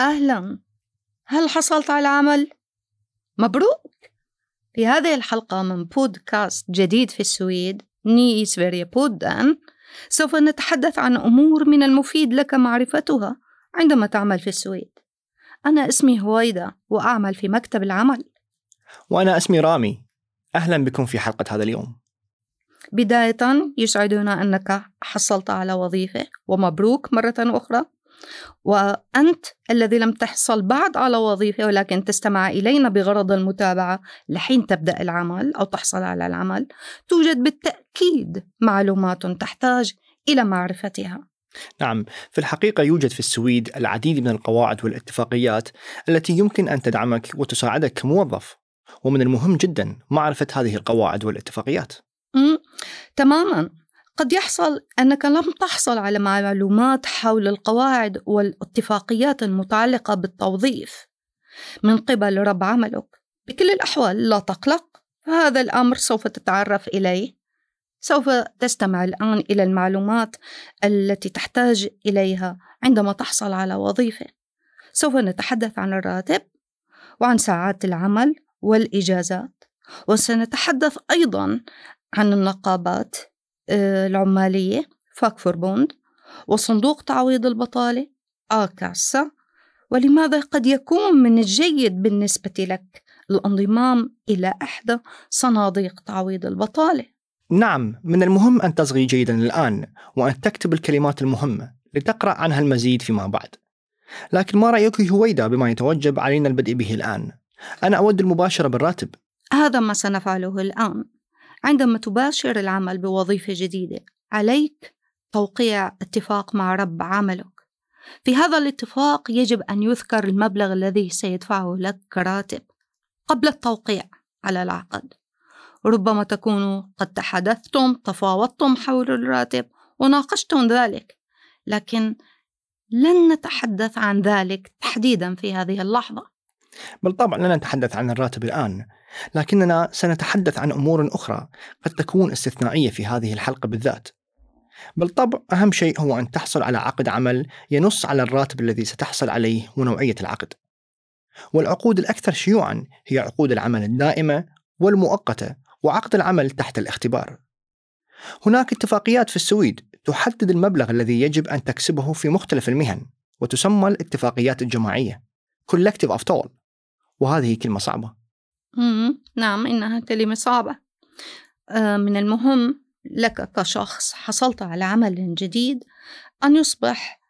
أهلا. هل حصلت على عمل؟ مبروك. في هذه الحلقة من بودكاست جديد في السويد ني سفيريا بودان سوف نتحدث عن أمور من المفيد لك معرفتها عندما تعمل في السويد. أنا اسمي هويدا وأعمل في مكتب العمل. وأنا اسمي رامي. أهلا بكم في حلقة هذا اليوم. بداية يسعدنا أنك حصلت على وظيفة ومبروك مرة أخرى. وأنت الذي لم تحصل بعد على وظيفة ولكن تستمع إلينا بغرض المتابعة لحين تبدأ العمل أو تحصل على العمل توجد بالتأكيد معلومات تحتاج إلى معرفتها. نعم في الحقيقة يوجد في السويد العديد من القواعد والاتفاقيات التي يمكن أن تدعمك وتساعدك كموظف ومن المهم جدا معرفة هذه القواعد والاتفاقيات. تماما. قد يحصل أنك لم تحصل على معلومات حول القواعد والاتفاقيات المتعلقة بالتوظيف من قبل رب عملك. بكل الأحوال لا تقلق هذا الأمر سوف تتعرف إليه. سوف تستمع الآن إلى المعلومات التي تحتاج إليها عندما تحصل على وظيفة. سوف نتحدث عن الراتب وعن ساعات العمل والإجازات وسنتحدث أيضا عن النقابات. العمالية فاك فوربوند وصندوق تعويض البطالة آكاسا ولماذا قد يكون من الجيد بالنسبة لك الانضمام إلى إحدى صناديق تعويض البطالة؟ نعم من المهم أن تصغي جيدا الآن وأن تكتب الكلمات المهمة لتقرأ عنها المزيد فيما بعد. لكن ما رأيك هويدا بما يتوجب علينا البدء به الآن؟ أنا أود المباشرة بالراتب. هذا ما سنفعله الآن. عندما تباشر العمل بوظيفة جديدة عليك توقيع اتفاق مع رب عملك. في هذا الاتفاق يجب أن يذكر المبلغ الذي سيدفعه لك كراتب قبل التوقيع على العقد. ربما تكونوا قد تحدثتم تفاوضتم حول الراتب وناقشتم ذلك لكن لن نتحدث عن ذلك تحديدا في هذه اللحظة. بالطبع لن نتحدث عن الراتب الآن لكننا سنتحدث عن أمور أخرى قد تكون استثنائية في هذه الحلقة بالذات. بالطبع أهم شيء هو أن تحصل على عقد عمل ينص على الراتب الذي ستحصل عليه ونوعية العقد. والعقود الأكثر شيوعا هي عقود العمل الدائمة والمؤقتة وعقد العمل تحت الاختبار. هناك اتفاقيات في السويد تحدد المبلغ الذي يجب أن تكسبه في مختلف المهن وتسمى الاتفاقيات الجماعية collective of toll وهذه كلمة صعبة. نعم إنها كلمة صعبة. آه، من المهم لك كشخص حصلت على عمل جديد أن يصبح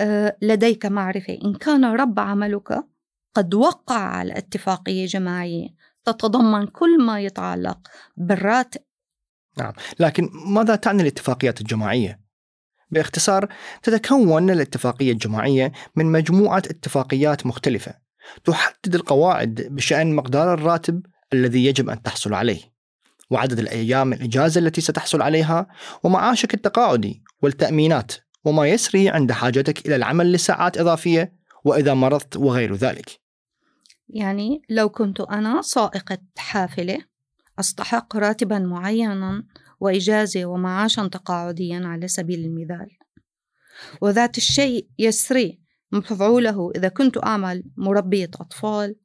آه، لديك معرفة. إن كان رب عملك قد وقع على اتفاقية جماعية تتضمن كل ما يتعلق بالراتب. نعم. لكن ماذا تعني الاتفاقيات الجماعية؟ باختصار تتكون الاتفاقية الجماعية من مجموعة اتفاقيات مختلفة. تحدد القواعد بشأن مقدار الراتب الذي يجب أن تحصل عليه وعدد الأيام الإجازة التي ستحصل عليها ومعاشك التقاعدي والتأمينات وما يسري عند حاجتك إلى العمل لساعات إضافية وإذا مرضت وغير ذلك. يعني لو كنت أنا سائقة حافلة أستحق راتبا معينا وإجازة ومعاشا تقاعديا على سبيل المثال. وذات الشيء يسري مفعوله إذا كنت أعمل مربية أطفال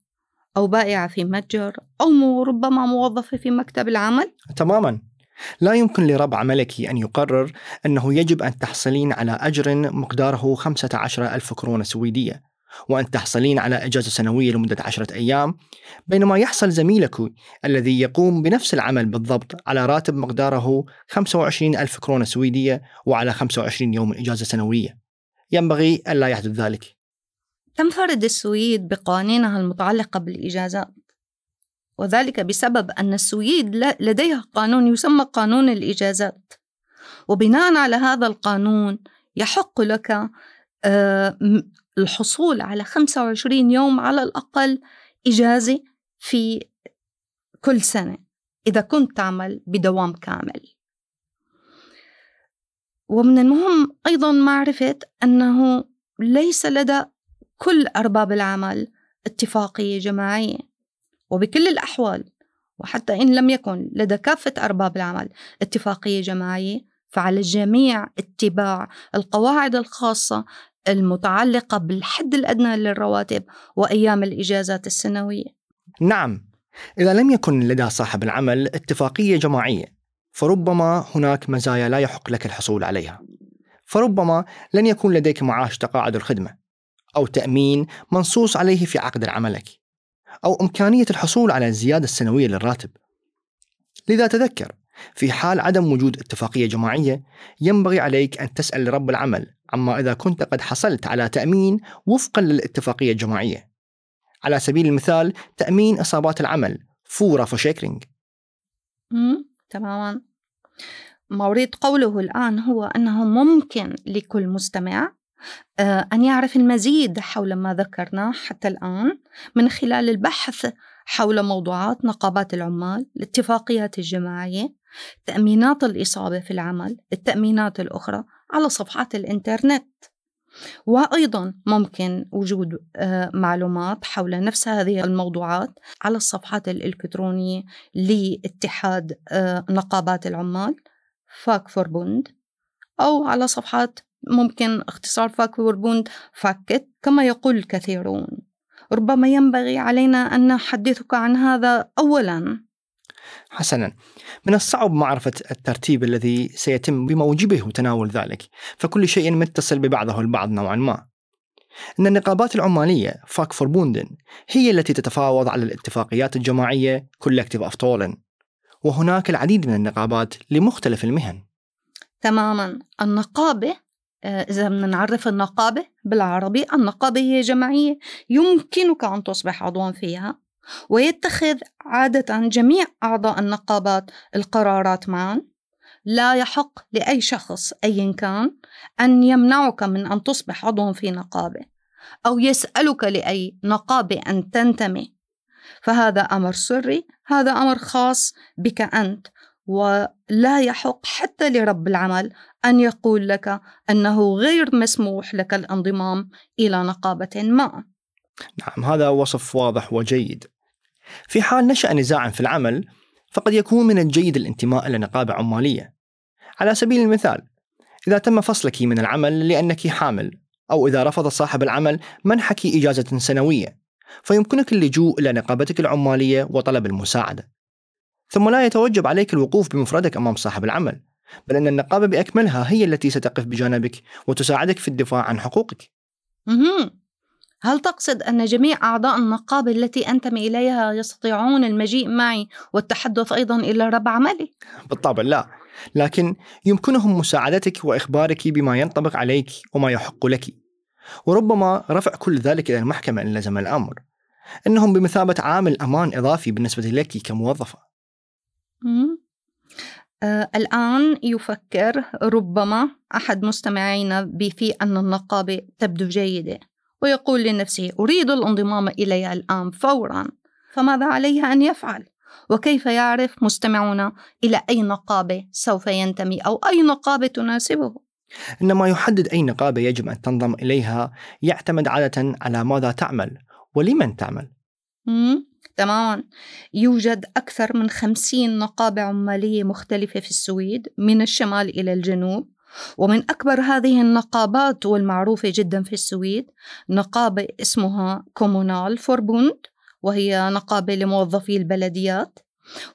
أو بائعة في متجر أو ربما موظفة في مكتب العمل؟ تماما. لا يمكن لرب عملك أن يقرر أنه يجب أن تحصلين على أجر مقداره 15 ألف كرونة سويدية وأن تحصلين على إجازة سنوية لمدة عشرة أيام بينما يحصل زميلك الذي يقوم بنفس العمل بالضبط على راتب مقداره 25 ألف كرونة سويدية وعلى 25 يوم إجازة سنوية. ينبغي ألا يحدث ذلك. تنفرد السويد بقوانينها المتعلقة بالإجازات وذلك بسبب أن السويد لديها قانون يسمى قانون الإجازات. وبناء على هذا القانون يحق لك آه، الحصول على 25 يوم على الأقل إجازة في كل سنة إذا كنت تعمل بدوام كامل. ومن المهم أيضا معرفة أنه ليس لدى كل أرباب العمل اتفاقية جماعية وبكل الأحوال وحتى إن لم يكن لدى كافة أرباب العمل اتفاقية جماعية فعلى الجميع اتباع القواعد الخاصة المتعلقة بالحد الأدنى للرواتب وأيام الإجازات السنوية. نعم إذا لم يكن لدى صاحب العمل اتفاقية جماعية فربما هناك مزايا لا يحق لك الحصول عليها. فربما لن يكون لديك معاش تقاعد الخدمة أو تأمين منصوص عليه في عقد عملك أو إمكانية الحصول على الزيادة السنوية للراتب. لذا تذكر في حال عدم وجود اتفاقية جماعية ينبغي عليك أن تسأل رب العمل عما إذا كنت قد حصلت على تأمين وفقا للاتفاقية الجماعية. على سبيل المثال تأمين إصابات العمل فورا فوشيكرينج تماما ما أريد قوله الآن هو أنه ممكن لكل مستمع آه، أن يعرف المزيد حول ما ذكرناه حتى الآن من خلال البحث حول موضوعات نقابات العمال، الاتفاقيات الجماعية، تأمينات الإصابة في العمل، التأمينات الأخرى على صفحات الإنترنت. وأيضا ممكن وجود آه، معلومات حول نفس هذه الموضوعات على الصفحات الإلكترونية لاتحاد آه، نقابات العمال fackförbund أو على صفحات ممكن اختصار fackförbund facket كما يقول الكثيرون. ربما ينبغي علينا أن نحدثك عن هذا أولا. حسنا. من الصعب معرفة الترتيب الذي سيتم بموجبه تناول ذلك فكل شيء متصل ببعضه البعض نوعا ما. أن النقابات العمالية fackförbunden هي التي تتفاوض على الاتفاقيات الجماعية kollektivavtalen وهناك العديد من النقابات لمختلف المهن. تماما. النقابة آه، إذا بدنا نعرف النقابة بالعربي النقابة هي جمعية يمكنك أن تصبح عضوا فيها. ويتخذ عادة جميع أعضاء النقابات القرارات معا. لا يحق لأي شخص أيا كان أن يمنعك من أن تصبح عضوا في نقابة أو يسألك لأي نقابة أن تنتمي. فهذا أمر سري هذا أمر خاص بك أنت. ولا يحق حتى لرب العمل أن يقول لك أنه غير مسموح لك الانضمام إلى نقابة ما. نعم هذا وصف واضح وجيد. في حال نشأ نزاع في العمل فقد يكون من الجيد الانتماء إلى نقابة عمالية. على سبيل المثال إذا تم فصلك من العمل لأنك حامل أو إذا رفض صاحب العمل منحك إجازة سنوية فيمكنك اللجوء إلى نقابتك العمالية وطلب المساعدة. ثم لا يتوجب عليك الوقوف بمفردك أمام صاحب العمل بل أن النقابة بأكملها هي التي ستقف بجانبك وتساعدك في الدفاع عن حقوقك. هل تقصد أن جميع أعضاء النقابة التي أنتمي إليها يستطيعون المجيء معي والتحدث أيضا إلى رب عملي؟ بالطبع لا. لكن يمكنهم مساعدتك وإخبارك بما ينطبق عليك وما يحق لك. وربما رفع كل ذلك إلى المحكمة إن لزم الأمر. إنهم بمثابة عامل أمان إضافي بالنسبة لك كموظفة. آه الآن يفكر ربما أحد مستمعينا بفي أن النقابة تبدو جيدة. ويقول لنفسه أريد الانضمام إليها الآن فورا فماذا عليه أن يفعل؟ وكيف يعرف مستمعنا إلى أي نقابة سوف ينتمي أو أي نقابة تناسبه؟ إنما يحدد أي نقابة يجب أن تنضم إليها يعتمد عادة على ماذا تعمل ولمن تعمل تماما يوجد أكثر من خمسين نقابة عمالية مختلفة في السويد من الشمال إلى الجنوب ومن أكبر هذه النقابات والمعروفة جدا في السويد نقابة اسمها Kommunal förbund وهي نقابة لموظفي البلديات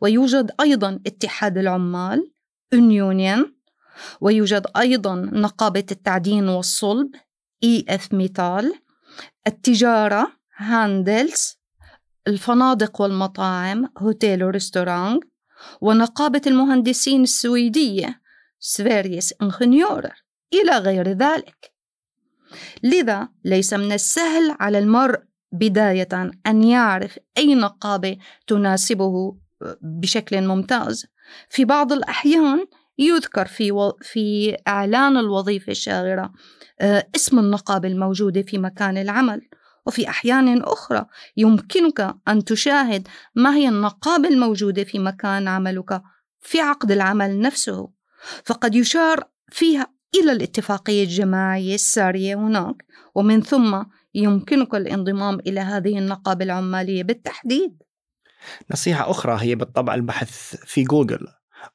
ويوجد أيضا اتحاد العمال Unionen ويوجد أيضا نقابة التعدين والصلب IF Metall التجارة Handels الفنادق والمطاعم Hotell و restaurang ونقابة المهندسين السويدية Sveriges Ingenjörer إلى غير ذلك. لذا ليس من السهل على المرء بداية أن يعرف أي نقابة تناسبه بشكل ممتاز. في بعض الأحيان يذكر في و... في إعلان الوظيفة الشاغرة آه، اسم النقابة الموجودة في مكان العمل. وفي أحيان أخرى يمكنك أن تشاهد ما هي النقابة الموجودة في مكان عملك في عقد العمل نفسه. فقد يشار فيها إلى الاتفاقية الجماعية السارية هناك ومن ثم يمكنك الانضمام إلى هذه النقابة العمالية بالتحديد. نصيحة أخرى هي بالطبع البحث في جوجل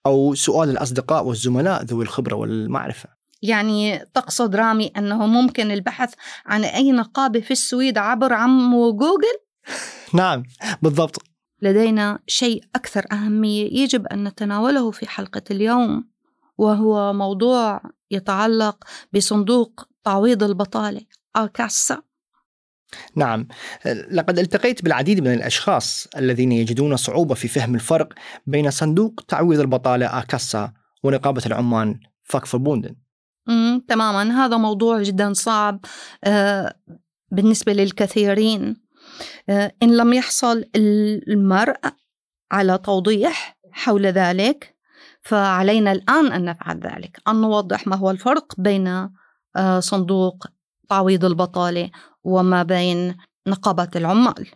أو سؤال الأصدقاء والزملاء ذوي الخبرة والمعرفة. يعني تقصد رامي أنه ممكن البحث عن أي نقابة في السويد عبر عمو جوجل؟ نعم بالضبط. لدينا شيء أكثر أهمية يجب أن نتناوله في حلقة اليوم. وهو موضوع يتعلق بصندوق تعويض البطالة آكاسا نعم. لقد التقيت بالعديد من الأشخاص الذين يجدون صعوبة في فهم الفرق بين صندوق تعويض البطالة آكاسا ونقابة العمال فاكفربوندن. تماما. هذا موضوع جدا صعب آه بالنسبة للكثيرين. آه إن لم يحصل المرء على توضيح حول ذلك فعلينا الآن أن نفعل ذلك. أن نوضح ما هو الفرق بين آه صندوق تعويض البطالة وما بين نقابة العمال.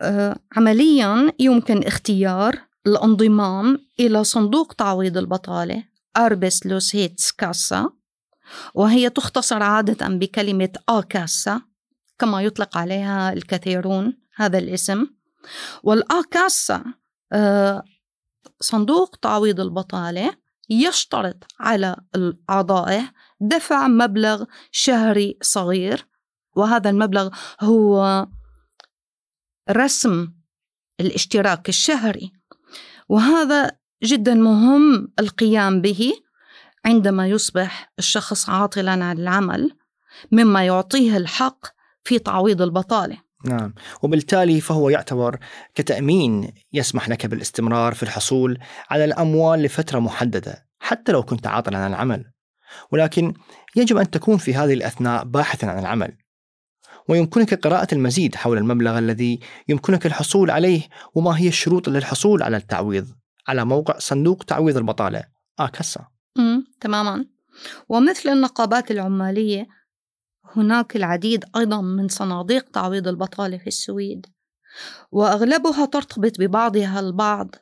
آه، عمليا يمكن اختيار الانضمام إلى صندوق تعويض البطالة أربس لوسيتس كاسا وهي تختصر عادة بكلمة آ كاسا كما يطلق عليها الكثيرون هذا الاسم. والآ كاسا آه، صندوق تعويض البطالة يشترط على أعضائه دفع مبلغ شهري صغير وهذا المبلغ هو رسم الاشتراك الشهري. وهذا جدا مهم القيام به عندما يصبح الشخص عاطلا عن العمل مما يعطيه الحق في تعويض البطالة. نعم. وبالتالي فهو يعتبر كتأمين يسمح لك بالاستمرار في الحصول على الأموال لفترة محددة حتى لو كنت عاطلا عن العمل. ولكن يجب أن تكون في هذه الأثناء باحثا عن العمل. ويمكنك قراءة المزيد حول المبلغ الذي يمكنك الحصول عليه وما هي الشروط للحصول على التعويض على موقع صندوق تعويض البطالة آكسا تماما. ومثل النقابات العمالية هناك العديد أيضا من صناديق تعويض البطالة في السويد وأغلبها ترتبط ببعضها البعض.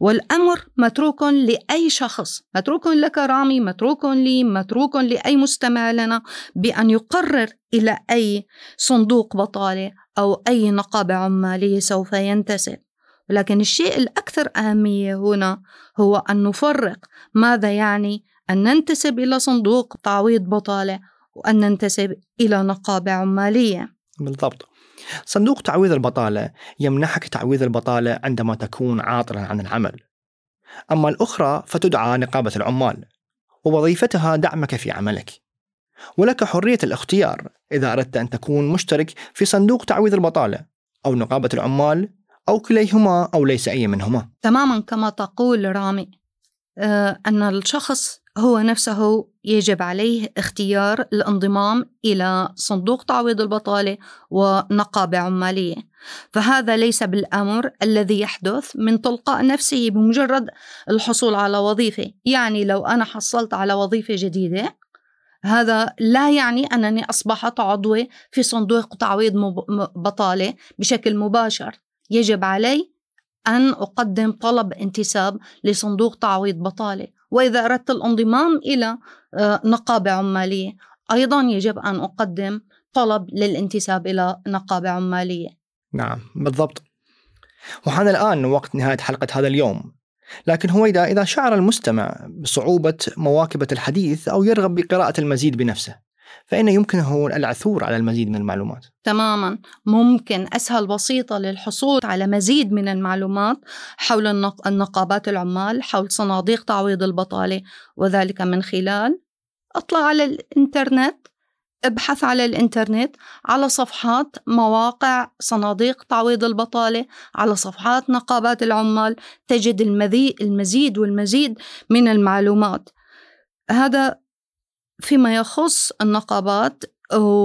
والأمر متروك لأي شخص متروك لك رامي متروك لي متروك لأي مستمع لنا بأن يقرر إلى أي صندوق بطالة أو أي نقابة عمالية سوف ينتسب. ولكن الشيء الأكثر أهمية هنا هو أن نفرق ماذا يعني أن ننتسب إلى صندوق تعويض بطالة وأن ننتسب إلى نقابة عمالية. بالضبط. صندوق تعويض البطالة يمنحك تعويض البطالة عندما تكون عاطلا عن العمل. أما الأخرى فتدعى نقابة العمال ووظيفتها دعمك في عملك. ولك حرية الاختيار إذا أردت أن تكون مشترك في صندوق تعويض البطالة أو نقابة العمال أو كليهما أو ليس أي منهما. تماما كما تقول رامي آه، أن الشخص هو نفسه يجب عليه اختيار الانضمام إلى صندوق تعويض البطالة ونقابة عمالية. فهذا ليس بالأمر الذي يحدث من تلقاء نفسه بمجرد الحصول على وظيفة. يعني لو أنا حصلت على وظيفة جديدة هذا لا يعني أنني أصبحت عضوة في صندوق تعويض بطالة بشكل مباشر. يجب علي أن أقدم طلب انتساب لصندوق تعويض بطالة. وإذا أردت الانضمام إلى آه، نقابة عمالية أيضا يجب أن أقدم طلب للانتساب إلى نقابة عمالية نعم بالضبط. وحان الآن وقت نهاية حلقة هذا اليوم. لكن هويدا إذا شعر المستمع بصعوبة مواكبة الحديث أو يرغب بقراءة المزيد بنفسه. فإن يمكنه العثور على المزيد من المعلومات. تماما. ممكن. أسهل بسيطة للحصول على مزيد من المعلومات حول النقابات العمال حول صناديق تعويض البطالة وذلك من خلال أطلع على الإنترنت ابحث على الإنترنت على صفحات مواقع صناديق تعويض البطالة على صفحات نقابات العمال تجد المزيد والمزيد من المعلومات. هذا فيما يخص النقابات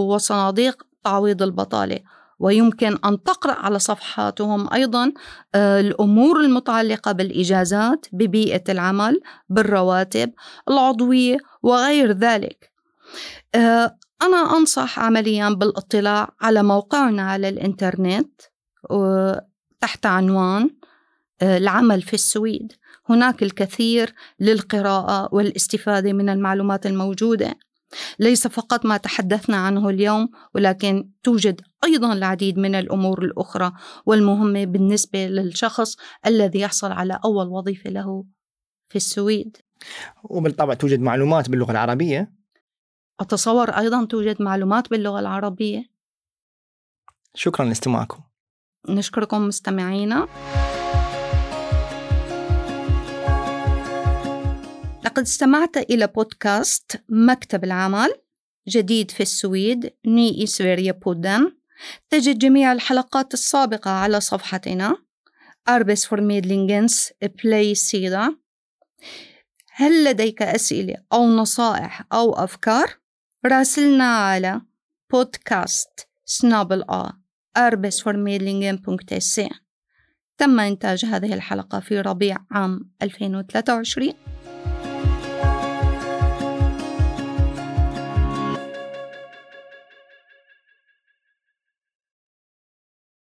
وصناديق تعويض البطالة ويمكن أن تقرأ على صفحاتهم أيضا آه، الأمور المتعلقة بالإجازات ببيئة العمل بالرواتب العضوية وغير ذلك. آه، أنا أنصح عمليا بالاطلاع على موقعنا على الإنترنت تحت عنوان آه، العمل في السويد. هناك الكثير للقراءة والاستفادة من المعلومات الموجودة. ليس فقط ما تحدثنا عنه اليوم ولكن توجد أيضا العديد من الأمور الأخرى والمهمة بالنسبة للشخص الذي يحصل على أول وظيفة له في السويد. وبالطبع توجد معلومات باللغة العربية. أتصور أيضا توجد معلومات باللغة العربية. شكرا لاستماعكم. نشكركم مستمعينا. لقد استمعت إلى بودكاست مكتب العمل جديد في السويد Ny i Sverige-podden. تجد جميع الحلقات السابقة على صفحتنا Arbetsförmedlingens playsida هل لديك أسئلة أو نصائح أو أفكار؟ راسلنا على بودكاست سنابل آ أربس فور تم إنتاج هذه الحلقة في ربيع عام 2023